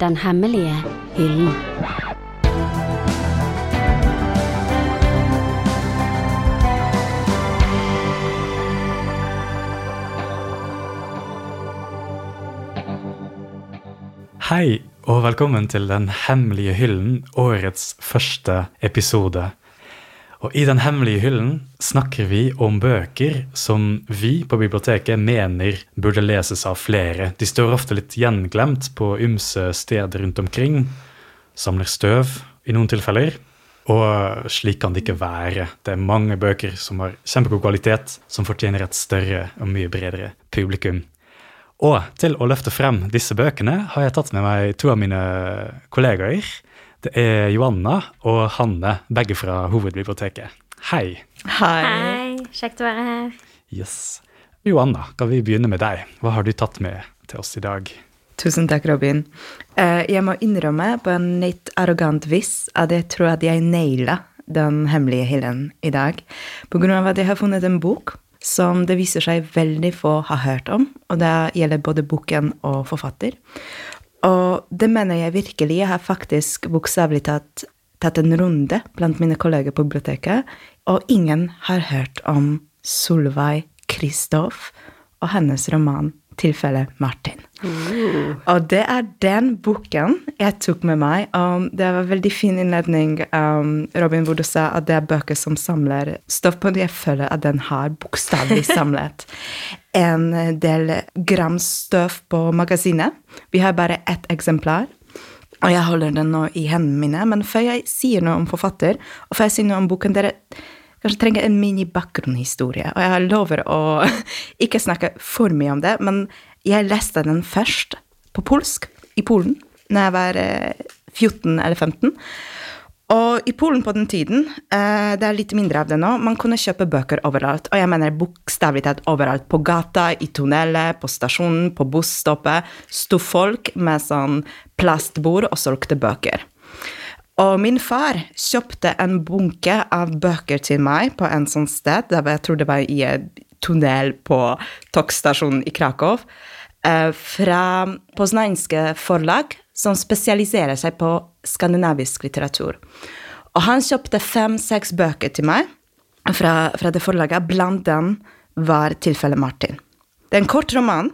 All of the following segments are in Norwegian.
Den hemmelige hyllen. Hei, og velkommen til Den hemmelige hyllen, årets første episode. Og I Den hemmelige hyllen snakker vi om bøker som vi på biblioteket mener burde leses av flere. De står ofte litt gjenglemt på ymse steder rundt omkring. Samler støv i noen tilfeller. Og slik kan det ikke være. Det er mange bøker som har kjempegod kvalitet, som fortjener et større og mye bredere publikum. Og til å løfte frem disse bøkene har jeg tatt med meg to av mine kollegaer. Det er Joanna og Hanne, begge fra Hovedbiblioteket. Hei. Hei. Hei, kjekt å være her. Yes. Joanna, kan vi begynne med deg? Hva har du tatt med til oss i dag? Tusen takk, Robin. Eh, jeg må innrømme på en litt arrogant vis at jeg tror at jeg naila den hemmelige hyllen i dag, på grunn av at jeg har funnet en bok som det viser seg veldig få har hørt om, og det gjelder både boken og forfatter. Og det mener jeg virkelig. Jeg har faktisk bokstavelig talt tatt en runde blant mine kolleger på biblioteket, og ingen har hørt om Solveig Kristoff og hennes roman 'Tilfelle Martin'. Og det er den boken jeg tok med meg. Um, det var en veldig fin innledning, um, Robin, hvor du sa at det er bøker som samler stoff på det. Jeg føler at den har bokstavelig samlet en del gram støv på magasinet. Vi har bare ett eksemplar. Og jeg holder den nå i hendene mine. Men før jeg sier noe om forfatter, og før jeg sier noe om boken dere kanskje trenger en mini-bakgrunnshistorie. Og jeg lover å ikke snakke for mye om det, men jeg leste den først på polsk i Polen da jeg var 14 eller 15. Og i Polen på den tiden, det er litt mindre av det nå, man kunne kjøpe bøker overalt. Og jeg mener bokstavelig talt overalt. På gata, i tunnelet, på stasjonen, på busstoppet sto folk med sånn plastbord og solgte bøker. Og min far kjøpte en bunke av bøker til meg på en sånn sted, jeg tror det var i en tunnel på togstasjonen i Krakow, fra Poznańske forlag, som spesialiserer seg på skandinavisk litteratur. Og han kjøpte fem-seks bøker til meg fra, fra, det forlaget. Blant dem var tilfellet Martin. Det er en kort roman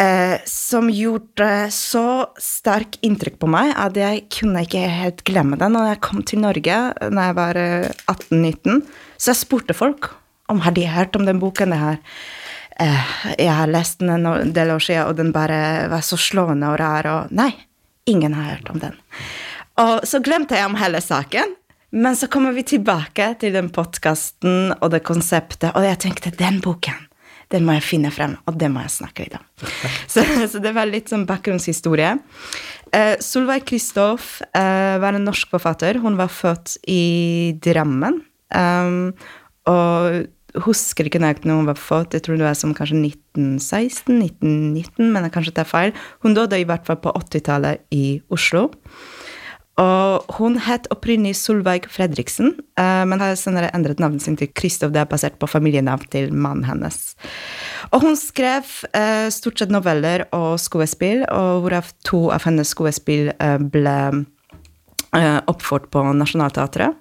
eh, som gjorde så sterk inntrykk på meg at jeg kunne ikke helt glemme den. Når jeg kom til Norge da jeg var 18-19, så jeg spurte folk om har de hørt om den boken. det her. Eh, jeg har lest den en del år siden, og den bare var så slående og rar. Og nei, ingen har hørt om den. Og så glemte jeg om hele saken. Men så kommer vi tilbake til den podkasten og det konseptet, og jeg tenkte den boken, den må jeg finne frem, og det må jeg snakke litt om. Så, så det var litt sånn bakgrunnshistorie. Eh, Solveig Kristoff eh, var en norsk forfatter. Hun var født i Drammen. Um, og husker ikke nøyaktig når hun var født, jeg tror det var som kanskje 1916-1919, men jeg kanskje tar feil. Hun døde i hvert fall på 80-tallet i Oslo. Og hun het opprinnelig Solveig Fredriksen, men har senere endret navnet sin til Kristoff. Det er basert på familienavn til mannen hennes. Og hun skrev stort sett noveller og skuespill, og hvorav to av hennes skuespill ble oppført på Nationaltheatret.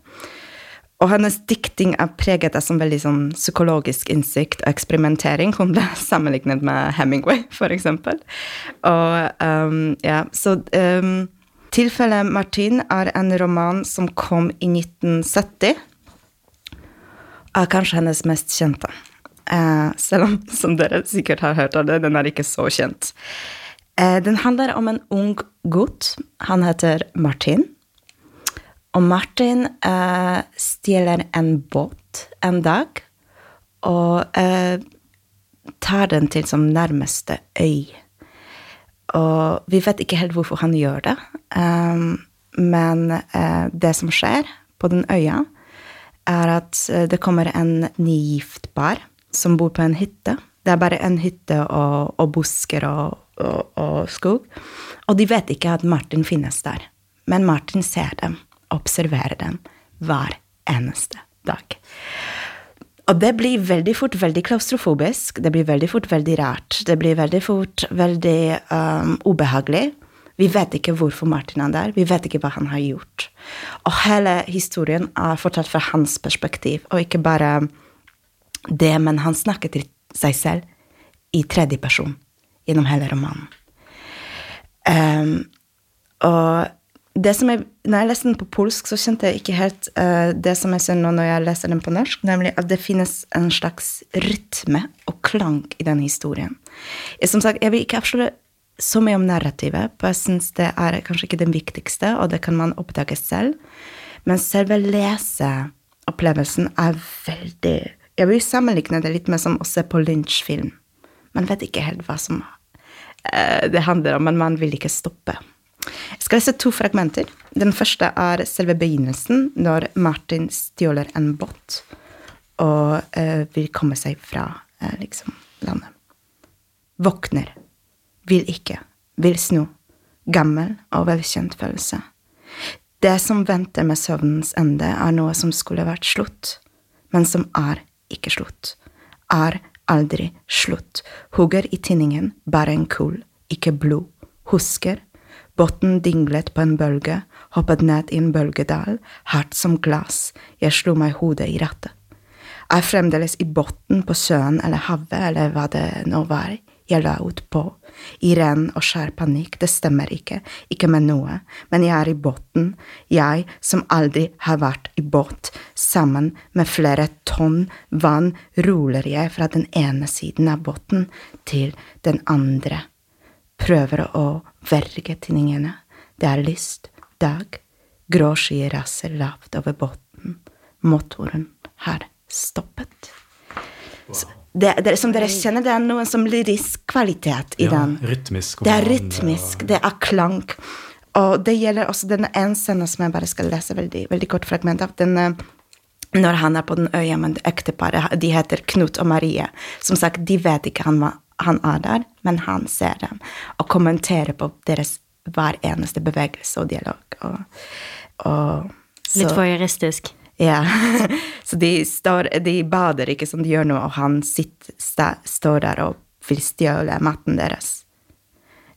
Og hennes dikting er preget av sånn veldig sånn psykologisk innsikt og eksperimentering. Hun ble sammenlignet med Hemingway, for eksempel. Og um, ja, så um, Tilfellet Martin er en roman som kom i 1970. Er kanskje hennes mest kjente. Eh, selv om, som dere sikkert har hørt av det, den er ikke så kjent. Eh, den handler om en ung gutt. Han heter Martin. Og Martin eh, stjeler en båt en dag og tar den til som nærmeste øy. Og vi vet ikke helt hvorfor han gjør det, um, men uh, det som skjer på den øya, er at det kommer en nygift par som bor på en hytte. Det er bare en hytte og, og busker og, og, og, skog. Og de vet ikke at Martin finnes der. Men Martin ser dem, observerer dem, hver eneste dag. Og det blir veldig fort veldig klaustrofobisk. Det blir veldig fort veldig rart. Det blir veldig fort veldig um, ubehagelig. Vi vet ikke hvorfor Martin er der, vi vet ikke hva han har gjort. Og hele historien er fortalt fra hans perspektiv, og ikke bare det, men han snakker til seg selv i tredje person gjennom hele romanen. Um, og jeg, når jeg leste den på polsk, så kjente jeg ikke helt uh, det som jeg ser nå når jeg leser den på norsk, nemlig at det finnes en slags rytme og klang i den historien. Jeg, som sagt, jeg vil ikke avsløre så mye om narrativet, for jeg syns det er kanskje ikke den viktigste, og det kan man oppdage selv. Men selve leseopplevelsen er veldig Jeg vil sammenligne det litt med som å se på Lynch-film. Man vet ikke helt hva som uh, det handler om, men man vil ikke stoppe. Jeg skal lese to fragmenter. Den første er selve begynnelsen, når Martin stjåler en båt og uh, vil komme seg fra uh, liksom, landet. Våkner. Vil ikke. Vil snu. Gammel og velkjent følelse. Det som venter med søvnens ende, er noe som skulle vært slutt, men som er ikke slutt. Er aldri slutt. Hugger i tinningen, bare en kull, ikke blod. Husker Båten dinglet på en bølge, hoppet ned i en bølgedal, hardt som glass, jeg slo meg hodet i rattet. Er fremdeles i båten på sjøen eller havet eller hva det nå var jeg la ut på, i ren og skjær panikk, det stemmer ikke, ikke med noe, men jeg er i båten, jeg som aldri har vært i båt, sammen med flere tonn vann ruller jeg fra den ene siden av båten til den andre prøver å verge tinningene. Det er lyst, dag, grå skyer raser lavt over båten. Motoren har stoppet. Så det, det, som dere kjenner, det er noen som lyrisk kvalitet i Ja, den. rytmisk. Det er rytmisk, det er klang. Og det gjelder også denne ene scenen som jeg bare skal lese veldig, veldig kort fragment av. Den, eh, når han er på den øya med ekteparet, de heter Knut og Marie. Som sagt, de vet ikke han, hva- han er der, men han ser dem og kommenterer på deres hver eneste bevegelse og dialog. Og, og, Litt voyeuristisk. ja. Så de, står, de bader ikke som de gjør nå, og han sitter, sta, står der og vil stjele maten deres.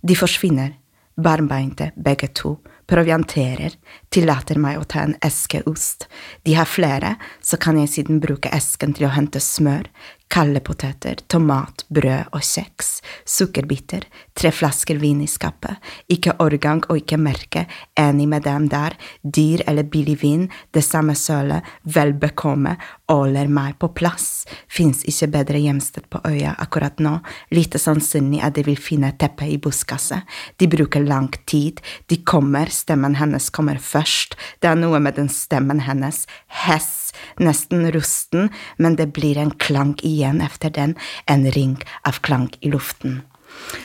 De forsvinner, barmbeinte begge to, provianterer, tillater meg å ta en eske ost. De har flere, så kan jeg siden bruke esken til å hente smør, kalde poteter, tomat, brød og kjeks, sukkerbiter, tre flasker vin i skapet, ikke årgang og ikke merke, enig med dem der, dyr eller billig vin, det samme sølet, vel bekomme, åler meg på plass, fins ikke bedre hjemsted på øya akkurat nå, lite sannsynlig at de vil finne teppe i buskaset, de bruker lang tid, de kommer, stemmen hennes kommer først, det er noe med den stemmen hennes, hess, nesten rusten, men det blir en klang igjen efter den, en ring av klang i luften.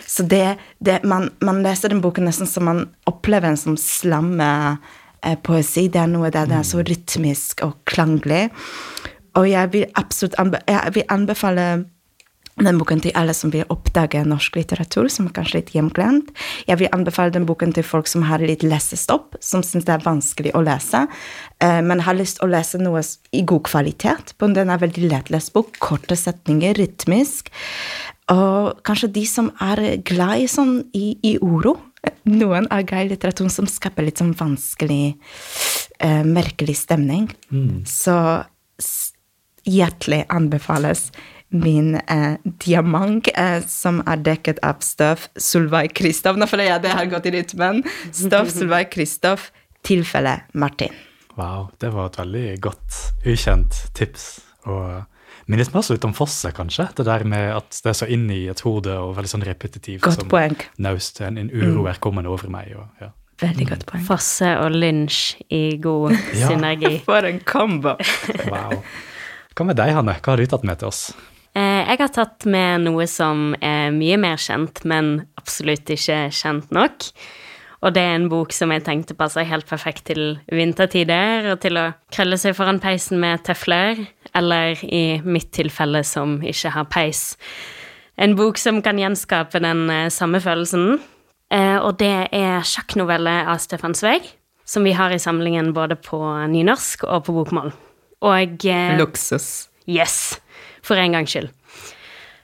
Så det, det man, man leser den boken nesten som man opplever en som slamme eh, poesi. Det er noe der det er så rytmisk og klanglig. Og jeg vil absolutt anbe jeg vil anbefale den boken til alle som vil oppdage norsk litteratur, som er kanskje litt hjemglemt. Jeg vil anbefale den boken til folk som har litt lesestopp, som syns det er vanskelig å lese, eh, men har lyst til å lese noe i god kvalitet. Den er veldig lettlest bok, korte setninger, rytmisk. Og kanskje de som er glad i sånn i, i oro. Noen er glad i litteratur som skaper litt sånn vanskelig, eh, merkelig stemning. Så hjertelig anbefales min eh, diamant, eh, som er dekket av støv Solveig Kristoff. Nå føler jeg det har gått i rytmen. Støv Solveig Kristoff, tilfelle Martin. Wow, det var et veldig godt, ukjent tips. Og minnet meg også litt om Fosse, kanskje. Det der med at det er så inn i et hode og veldig sånn repetitivt. Godt som poeng. Naust. En, en uro er kommende over meg. Og, ja. Veldig godt poeng. Fosse og lunsj i god Ja. synergi. For en combo! Wow. Hva med deg, Hanne? Hva har du tatt med til oss? Eh, jeg har tatt med noe som er mye mer kjent, men absolutt ikke kjent nok. Og det er en bok som jeg tenkte passer helt perfekt til vintertider, og til å krølle seg foran peisen med tøfler, eller i mitt tilfelle som ikke har peis. En bok som kan gjenskape den eh, samme følelsen. Eh, og det er sjakknovelle av Stefan Zweig, som vi har i samlingen både på nynorsk og på bokmål. Og eh, Luksus. Yes! For en gangs skyld.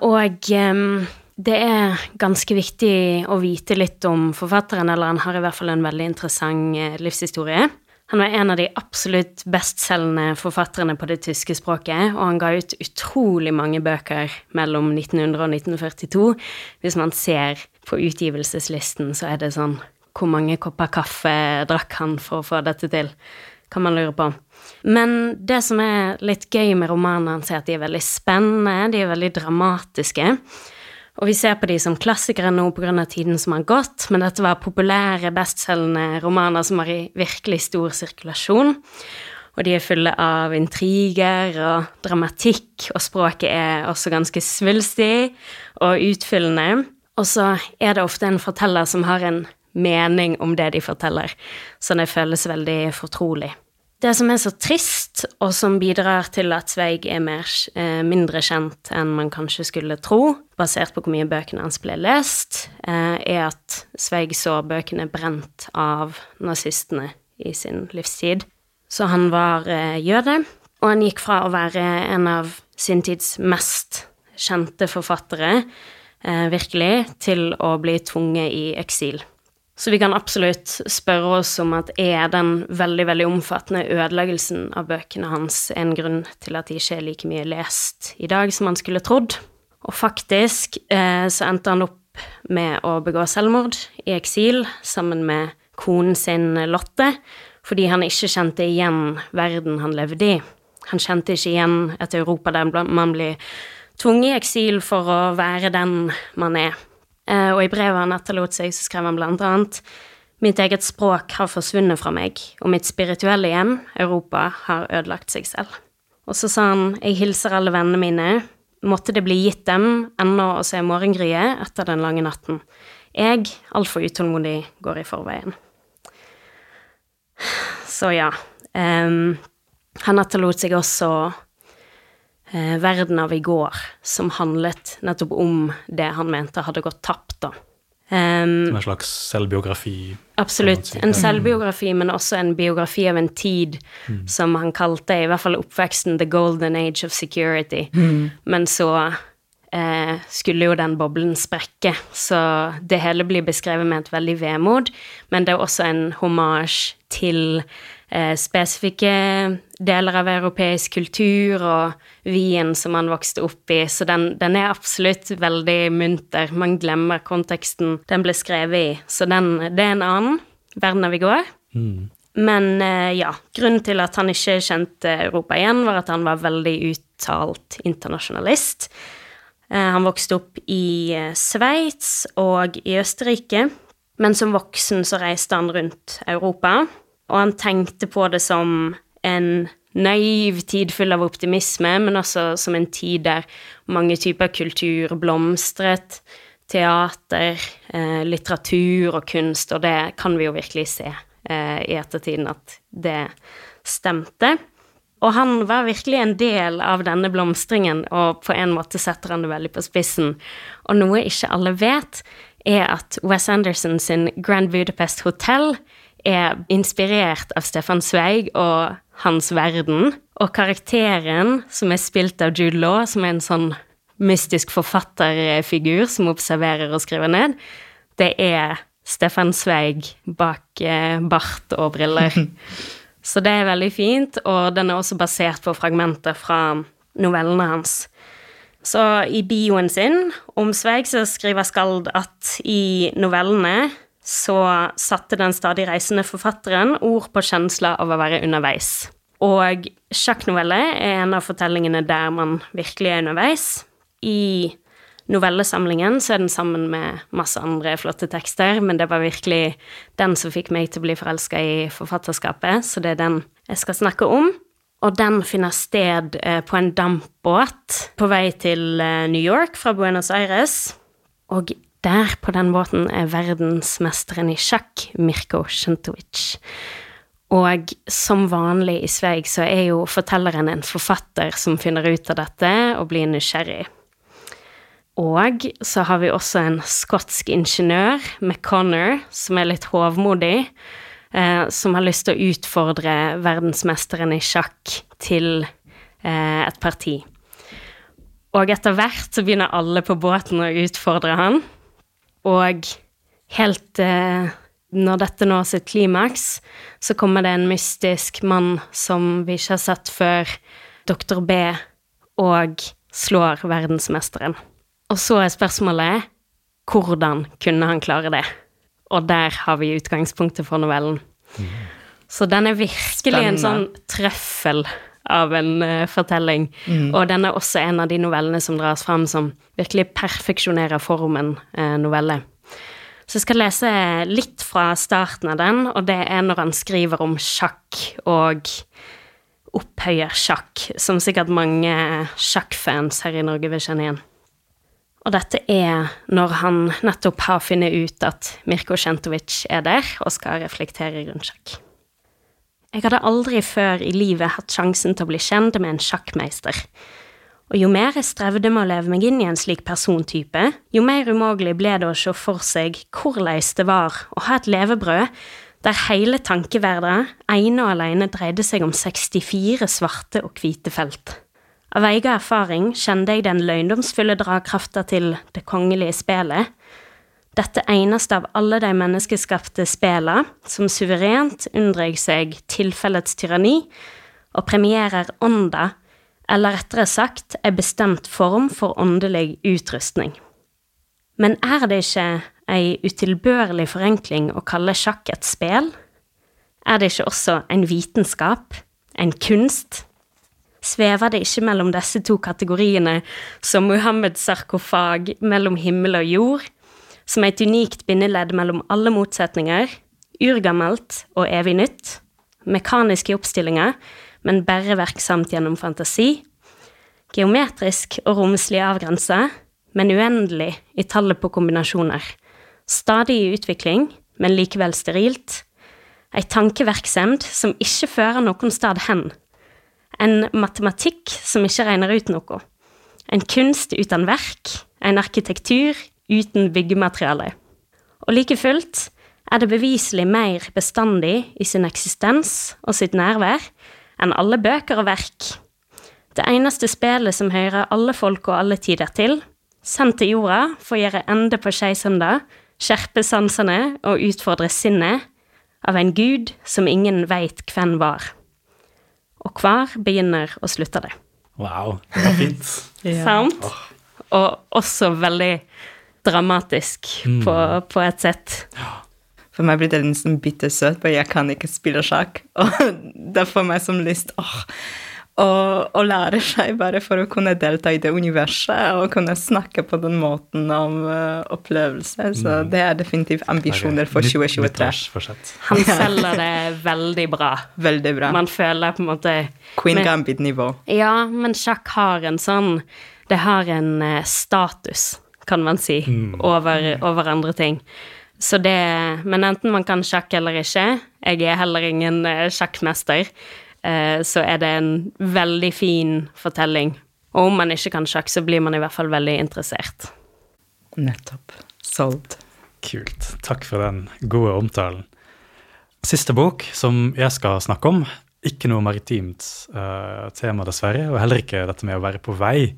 Og um, det er ganske viktig å vite litt om forfatteren, eller han har i hvert fall en veldig interessant eh, livshistorie. Han var en av de absolutt bestselgende forfatterne på det tyske språket, og han ga ut utrolig mange bøker mellom 1900 og 1942. Hvis man ser på utgivelseslisten, så er det sånn Hvor mange kopper kaffe drakk han for å få dette til? Kan man lure på. Men det som er litt gøy med romanene er at de er veldig spennende, de er veldig dramatiske. Og vi ser på de som klassikere nå pga. tiden som har gått, men dette var populære, bestselgende romaner som var i virkelig stor sirkulasjon. Og de er fulle av intriger og dramatikk, og språket er også ganske svulstig og utfyllende. Og så er det ofte en forteller som har en mening om det de forteller, så det føles veldig fortrolig. Det som er så trist, og som bidrar til at Sveig er mer, eh, mindre kjent enn man kanskje skulle tro, basert på hvor mye bøkene hans ble lest, eh, er at Sveig så bøkene brent av nazistene i sin livstid. Så han var eh, jøde, og han gikk fra å være en av sin tids mest kjente forfattere, eh, virkelig, til å bli tvunget i eksil. Så vi kan absolutt spørre oss om at er den veldig, veldig omfattende ødeleggelsen av bøkene hans en grunn til at de ikke er like mye lest i dag som man skulle trodd? Og faktisk eh, så endte han opp med å begå selvmord i eksil sammen med konen sin Lotte, fordi han ikke kjente igjen verden han levde i. Han kjente ikke igjen et Europa der man blir tvunget i eksil for å være den man er. Eh, og i brevet han etterlot seg, så skrev han blant annet Mitt eget språk har forsvunnet fra meg, og mitt spirituelle hjem, Europa, har ødelagt seg selv. Og så sa han, jeg hilser alle vennene mine, måtte det bli gitt dem ennå å se morgengryet etter den lange natten. Jeg, altfor utålmodig, går i forveien. Så ja. Um, han etterlot seg også eh, verden av i går, som handlet nettopp om det han mente hadde gått tapt, da. Um, som en slags selvbiografi? Absolutt. Si. En selvbiografi, men også en biografi av en tid mm. som han kalte, i hvert fall oppveksten, the golden age of security. Mm. Men så eh, skulle jo den boblen sprekke, så det hele blir beskrevet med et veldig vemod, men det er også en homasj til eh, spesifikke deler av europeisk kultur og Wien som han vokste opp i, så den, den, er absolutt veldig munter. Man glemmer konteksten den ble skrevet i, så den, det er en annen verden av i går. Mm. Men eh, ja, grunnen til at han ikke kjente Europa igjen, var at han var veldig uttalt internasjonalist. Eh, han vokste opp i eh, Sveits og i Østerrike, men som voksen så reiste han rundt Europa og han tenkte på det som en naiv tid full av optimisme, men også som en tid der mange typer kultur blomstret. Teater, eh, litteratur og kunst, og det kan vi jo virkelig se eh, i ettertiden at det stemte. Og han var virkelig en del av denne blomstringen, og på en måte setter han det veldig på spissen. Og noe ikke alle vet, er at Wes Anderson sin Grand Budapest Hotel er inspirert av Stefan Zweig og hans verden. Og karakteren, som er spilt av Jude Law, som er en sånn mystisk forfatterfigur som observerer og skriver ned, det er Stefan Zweig bak eh, bart og briller. Så det er veldig fint, og den er også basert på fragmenter fra novellene hans. Så i bioen sin om Sveig så skriver Skald at i novellene så satte den stadig reisende forfatteren ord på kjensler av å være underveis. Og sjakknoveller er en av fortellingene der man virkelig er underveis. I novellesamlingen så er den sammen med masse andre flotte tekster, men det var virkelig den som fikk meg til å bli forelska i forfatterskapet, så det er den jeg skal snakke om. Og den finner sted eh, på en dampbåt på vei til eh, New York fra Buenos Aires. Og der, på den båten, er verdensmesteren i sjakk, Mirko Sjentovic. Og som vanlig i Sveig så er jo fortelleren en forfatter som finner ut av dette og blir nysgjerrig. Og så har vi også en skotsk ingeniør, McConnor, som er litt hovmodig, som har lyst til å utfordre verdensmesteren i sjakk til eh, et parti. Og etter hvert så begynner alle på båten å utfordre han. Og helt eh, når dette når sitt klimaks, så kommer det en mystisk mann som vi ikke har sett før, Dr. B, og slår verdensmesteren. Og så er spørsmålet hvordan kunne han klare det? Og der har vi utgangspunktet for novellen. Så den er virkelig en sånn trøffel av en uh, fortelling. Og den er også en av de novellene som dras fram som virkelig perfeksjonerer formen uh, novelle. Så jeg skal lese litt fra starten av den, og det er når han skriver om sjakk og opphøyer sjakk, som sikkert mange sjakkfans her i Norge vil kjenne igjen. Og dette er når han nettopp har funnet ut at Mirko Sjentovic er der og skal reflektere rundt sjakk. Jeg hadde aldri før i livet hatt sjansen til å bli kjent med en sjakkmeister. Og jo mer jeg strevde med å leve meg inn i en slik persontype, jo mer umulig ble det å se for seg hvordan det var å ha et levebrød der hele tankeverdenen ene og alene dreide seg om 64 svarte og hvite felt. Av egen erfaring kjente jeg den løgndomsfulle dragkrafta til det kongelige spelet, dette eneste av alle de menneskeskapte spela som suverent unndrar seg tilfellets tyranni og premierer ånda, eller rettere sagt ei bestemt form for åndelig utrustning. Men er det ikke ei utilbørlig forenkling å kalle sjakk et spel? Er det ikke også en vitenskap, en kunst? Svever det ikke mellom disse to kategoriene som Muhammeds sarkofag mellom himmel og jord, som er et unikt bindeledd mellom alle motsetninger, urgammelt og evig nytt, mekaniske oppstillinger, men bare verksomt gjennom fantasi, geometrisk og romslig avgrensa, men uendelig i tallet på kombinasjoner, stadig i utvikling, men likevel sterilt, ei tankeverksemd som ikke fører noen sted hen, en matematikk som ikke regner ut noe, en kunst uten verk, en arkitektur uten byggemateriale. Og like fullt er det beviselig mer bestandig i sin eksistens og sitt nærvær enn alle bøker og verk. Det eneste spelet som hører alle folk og alle tider til, sendt til jorda for å gjøre ende på skeisøndag, skjerpe sansene og utfordre sinnet, av en gud som ingen veit hvem var. Og hver begynner og slutter det. Wow, det var fint. Ja. Sant? Og også veldig dramatisk på, på et sett. For meg blir det nesten bittersøtt, for jeg kan ikke spille sjakk. Og det får meg som lyst åh, å, å lære seg bare for å kunne delta i det universet og kunne snakke på den måten om uh, opplevelse. Så det er definitivt ambisjoner for 2023. nyttårsforsett. Han selger det veldig bra. Veldig bra. Man føler på en måte Queen Gambit-nivå. Ja, men sjakk har en sånn Det har en eh, status, kan man si, over, over andre ting. Så det Men enten man kan sjakk eller ikke, jeg er heller ingen sjakkmester, eh, så er det en veldig fin fortelling. Og om man ikke kan sjakk, så blir man i hvert fall veldig interessert. Nettopp. Solgt. Kult. Takk for den gode omtalen. Siste bok som jeg skal snakke om, ikke noe maritimt uh, tema, dessverre, og heller ikke dette med å være på vei.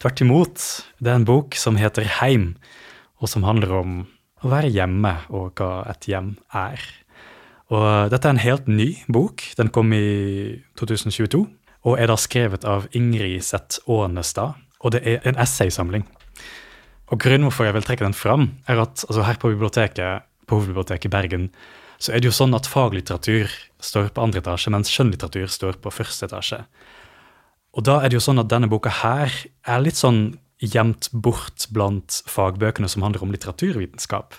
Tvert imot, det er en bok som heter Heim, og som handler om å være hjemme, og hva et hjem er. Og dette er en helt ny bok. Den kom i 2022, og er da skrevet av Ingrid Seth Aanestad, og det er en essaysamling. Og grunnen hvorfor jeg vil trekke den fram, er at altså her på biblioteket, på Hovedbiblioteket i Bergen, så er det jo sånn at faglitteratur står på andre etasje, mens skjønnlitteratur står på første etasje. Og da er det jo sånn at denne boka her er litt sånn gjemt bort blant fagbøkene som handler om litteraturvitenskap.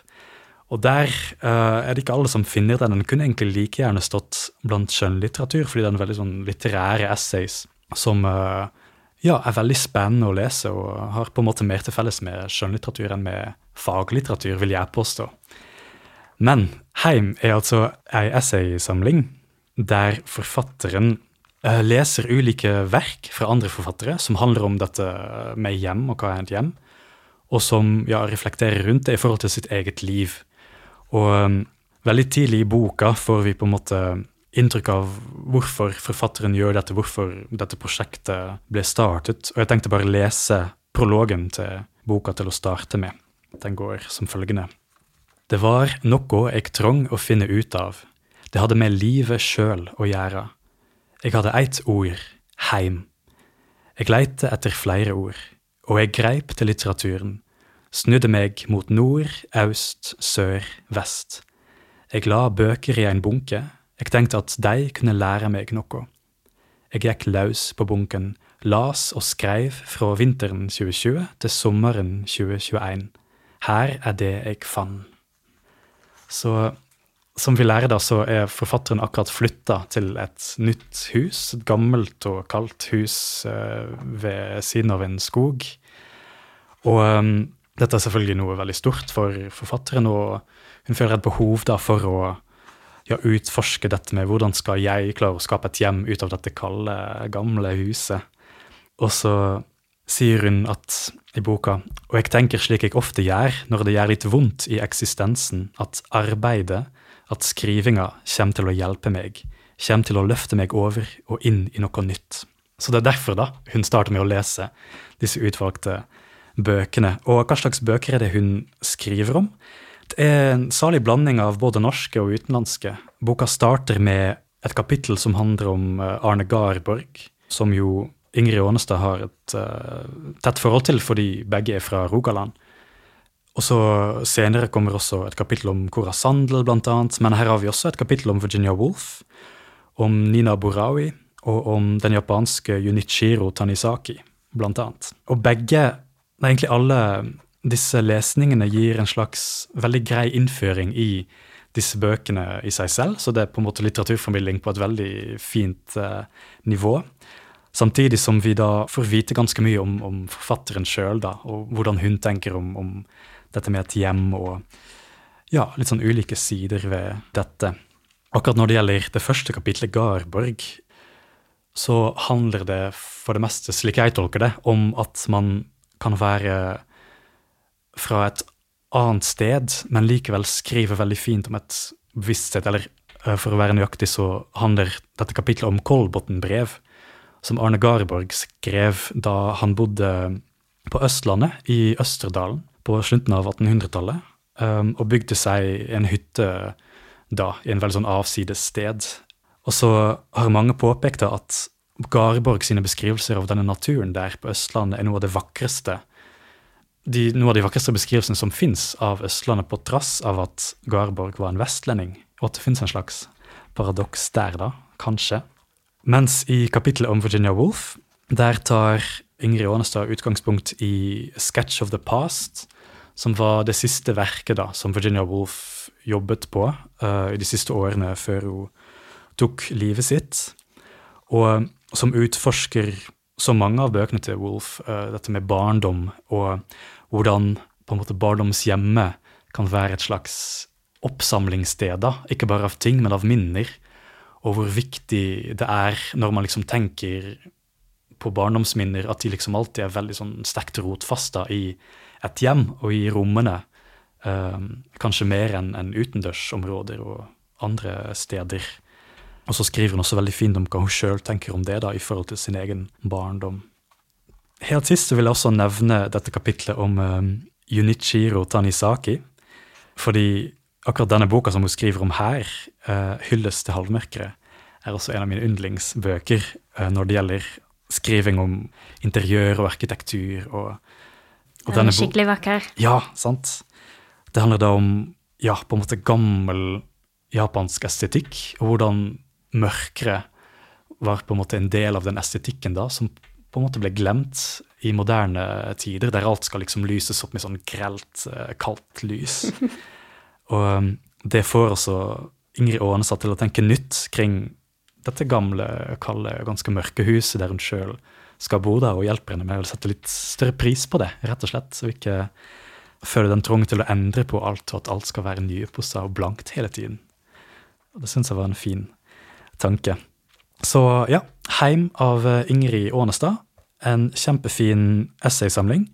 Og der uh, er det ikke alle som finner den. Den kunne egentlig like gjerne stått blant skjønnlitteratur, fordi den er veldig sånn litterære essays som uh, ja, er veldig spennende å lese og har på en måte mer til felles med skjønnlitteratur enn med faglitteratur, vil jeg påstå. Men Heim er altså ei essaysamling der forfatteren eh, leser ulike verk fra andre forfattere som handler om dette med hjem og hva er et hjem, og som ja, reflekterer rundt det i forhold til sitt eget liv. Og um, veldig tidlig i boka får vi på en måte inntrykk av hvorfor forfatteren gjør dette, hvorfor dette prosjektet ble startet. Og jeg tenkte bare lese prologen til boka til å starte med. Den går som følgende. Det var noe jeg trong å finne ut av. Det hadde med livet sjøl å gjøre. Jeg hadde eitt ord, heim. Jeg leite etter flere ord, og jeg greip til litteraturen, snudde meg mot nord, øst, sør, vest. Jeg la bøker i en bunke, jeg tenkte at de kunne lære meg noe. Jeg gikk løs på bunken, las og skreiv fra vinteren 2020 til sommeren 2021. Her er det jeg fant. Så som vi lærer da, så er forfatteren akkurat flytta til et nytt hus. Et gammelt og kaldt hus eh, ved siden av en skog. Og um, dette er selvfølgelig noe veldig stort for forfatteren, og hun føler et behov da for å ja, utforske dette med hvordan skal jeg klare å skape et hjem ut av dette kalde, gamle huset. Og så sier hun at i boka, og jeg tenker slik jeg ofte gjør når det gjør litt vondt i eksistensen, at arbeidet, at skrivinga kommer til å hjelpe meg, kommer til å løfte meg over og inn i noe nytt. Så det er derfor da hun starter med å lese disse utvalgte bøkene. Og hva slags bøker er det hun skriver om? Det er en salig blanding av både norske og utenlandske. Boka starter med et kapittel som handler om eh, Arne Garborg, som jo Ingrid Aanestad har et uh, tett forhold til fordi begge er fra Rogaland. Og så Senere kommer også et kapittel om Cora Sandel, annet. Men her har vi også et kapittel om Virginia Woolf, om Nina Borawi og om den japanske Junichiro Tanisaki, annet. Og begge, nei, egentlig alle disse lesningene gir en slags veldig grei innføring i disse bøkene i seg selv, så det er på en måte litteraturformidling på et veldig fint eh, nivå. Samtidig som vi da får vite ganske mye om, om forfatteren sjøl, og hvordan hun tenker om, om, dette med et hjem, og ja, litt sånn ulike sider ved dette. Akkurat når det gjelder det første kapitlet, Garborg, så handler det for det meste, slik jeg tolker det, om at man kan være fra et annet sted, men likevel skriver veldig fint om et bevissthet. Eller eh, for å være nøyaktig så handler dette kapitlet om Kolbotn-brev, som Arne Garborg skrev da han bodde på Østlandet, i Østerdalen, på slutten av 1800-tallet, um, og bygde seg en hytte da, i en veldig sånn avsides sted. Og så har mange påpekt at Garborg sine beskrivelser av denne naturen der på Østlandet er noe av det vakreste de, noe av de vakreste beskrivelsene som fins av Østlandet, på trass av at Garborg var en vestlending, og at det fins en slags paradoks der, da, kanskje. Mens i kapittelet om Virginia Woolf, der tar Ingrid Aanestad utgangspunkt i Sketch of the Past, som var det siste verket da, som Virginia Woolf jobbet på uh, i de siste årene før hun tok livet sitt, og som utforsker så mange av bøkene til Wolf, uh, dette med barndom og hvordan på en måte barndomshjemmet kan være et slags oppsamlingssted, ikke bare av ting, men av minner. Og hvor viktig det er når man liksom tenker på barndomsminner, at de liksom alltid er veldig sånn sterkt rotfasta i et hjem og i rommene. Um, kanskje mer enn en utendørsområder og andre steder. Og så skriver hun også veldig fint om hva hun sjøl tenker om det da, i forhold til sin egen barndom. Helt sist vil jeg også nevne dette kapitlet om um, Junichiro Tanisaki. Fordi akkurat denne boka som hun skriver om her, uh, 'Hylles til halvmørkere', er også en av mine yndlingsbøker uh, når det gjelder skriving om interiør og arkitektur. og, og Den er skikkelig vakker. Ja, sant. Det handler da om ja, på en måte gammel japansk estetikk, og hvordan mørkere var på en måte en del av den estetikken da, som på en måte ble glemt i moderne tider, der alt skal liksom lyses opp med sånn grelt, eh, kaldt lys. Og um, det får også Ingrid Aanestad til å tenke nytt kring dette gamle, kalde, ganske mørke huset der hun sjøl skal bo der, og hjelper henne med å sette litt større pris på det, rett og slett. Så ikke føle den trang til å endre på alt, og at alt skal være nypussa og blankt hele tiden. Og det syns jeg var en fin tanke. Så ja, 'Heim' av eh, Ingrid Aanestad. En kjempefin essaysamling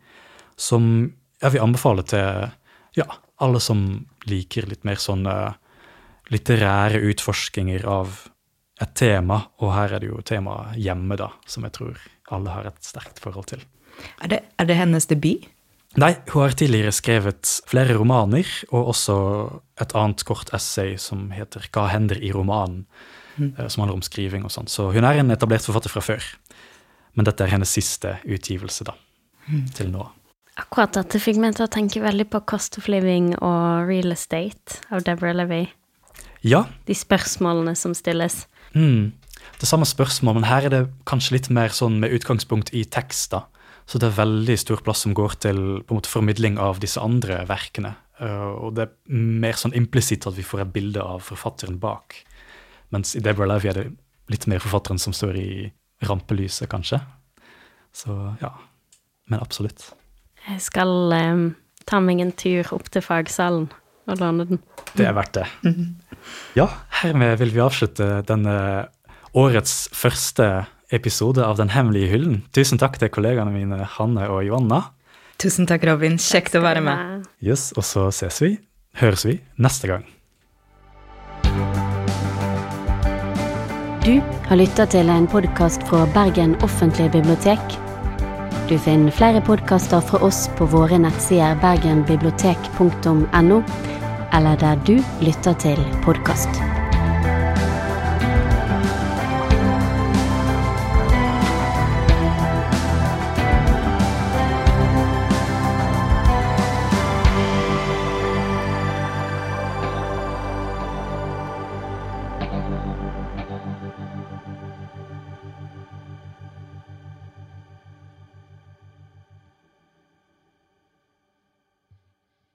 som jeg vil anbefale til ja, alle som liker litt mer sånne litterære utforskinger av et tema, og her er det jo temaet hjemme, da, som jeg tror alle har et sterkt forhold til. Er det, er det hennes debut? Nei, hun har tidligere skrevet flere romaner, og også et annet kort essay som heter Hva hender i romanen? Eh, Som handler om skriving og sånn. Så hun er en etablert forfatter fra før. Men dette er hennes siste utgivelse, da. Til nå. Akkurat dette fikk meg til å tenke veldig på Cost of Living og Real Estate av Deborah Levy. Ja, De spørsmålene som stilles. Mm. Det samme spørsmål, men her er det kanskje litt mer sånn med utgangspunkt i tekst. da. Så det er veldig stor plass som går til på en måte formidling av disse andre verkene. Uh, og det er mer sånn implisitt at vi får et bilde av forfatteren bak. Mens i Deborah Life» er det litt mer forfatteren som står i rampelyset, kanskje. Så ja. Men absolutt. Jeg skal um, ta meg en tur opp til fagsalen og låne den. Det er verdt det. Ja, hermed vil vi avslutte denne årets første episode av Den hemmelige hyllen. Tusen takk til kollegaene mine Hanne og Joanna. Tusen takk, Robin. Kjekt å være med. Yes, og så ses vi, høres vi, neste gang. Du har lytta til en podkast fra Bergen offentlige bibliotek. Du finner flere podkaster fra oss på våre nettsider bergenbibliotek.no, eller der du lytter til podkast.